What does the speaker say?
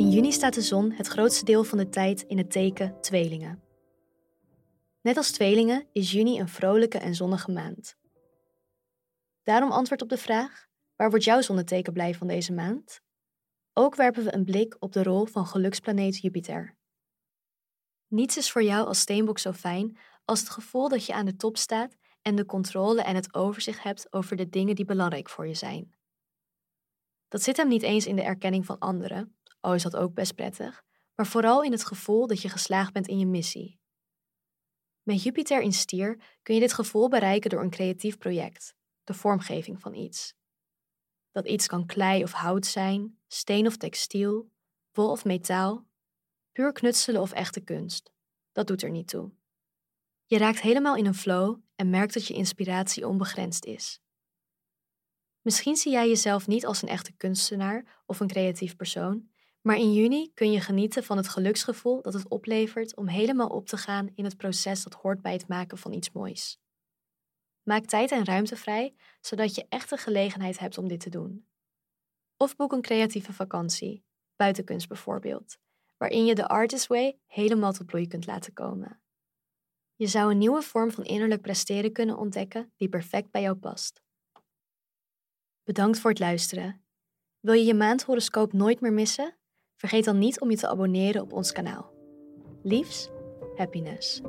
In juni staat de zon het grootste deel van de tijd in het teken tweelingen. Net als tweelingen is juni een vrolijke en zonnige maand. Daarom antwoord op de vraag: waar wordt jouw zonneteken blij van deze maand? Ook werpen we een blik op de rol van geluksplaneet Jupiter. Niets is voor jou als steenbok zo fijn als het gevoel dat je aan de top staat en de controle en het overzicht hebt over de dingen die belangrijk voor je zijn. Dat zit hem niet eens in de erkenning van anderen, al is dat ook best prettig, maar vooral in het gevoel dat je geslaagd bent in je missie. Met Jupiter in stier kun je dit gevoel bereiken door een creatief project, de vormgeving van iets. Dat iets kan klei of hout zijn, steen of textiel, wol of metaal, puur knutselen of echte kunst. Dat doet er niet toe. Je raakt helemaal in een flow en merkt dat je inspiratie onbegrensd is. Misschien zie jij jezelf niet als een echte kunstenaar of een creatief persoon, maar in juni kun je genieten van het geluksgevoel dat het oplevert om helemaal op te gaan in het proces dat hoort bij het maken van iets moois. Maak tijd en ruimte vrij, zodat je echt de gelegenheid hebt om dit te doen. Of boek een creatieve vakantie, buitenkunst bijvoorbeeld, waarin je de Artist Way helemaal tot bloei kunt laten komen. Je zou een nieuwe vorm van innerlijk presteren kunnen ontdekken die perfect bij jou past. Bedankt voor het luisteren. Wil je je maandhoroscoop nooit meer missen? Vergeet dan niet om je te abonneren op ons kanaal. Liefs, happiness.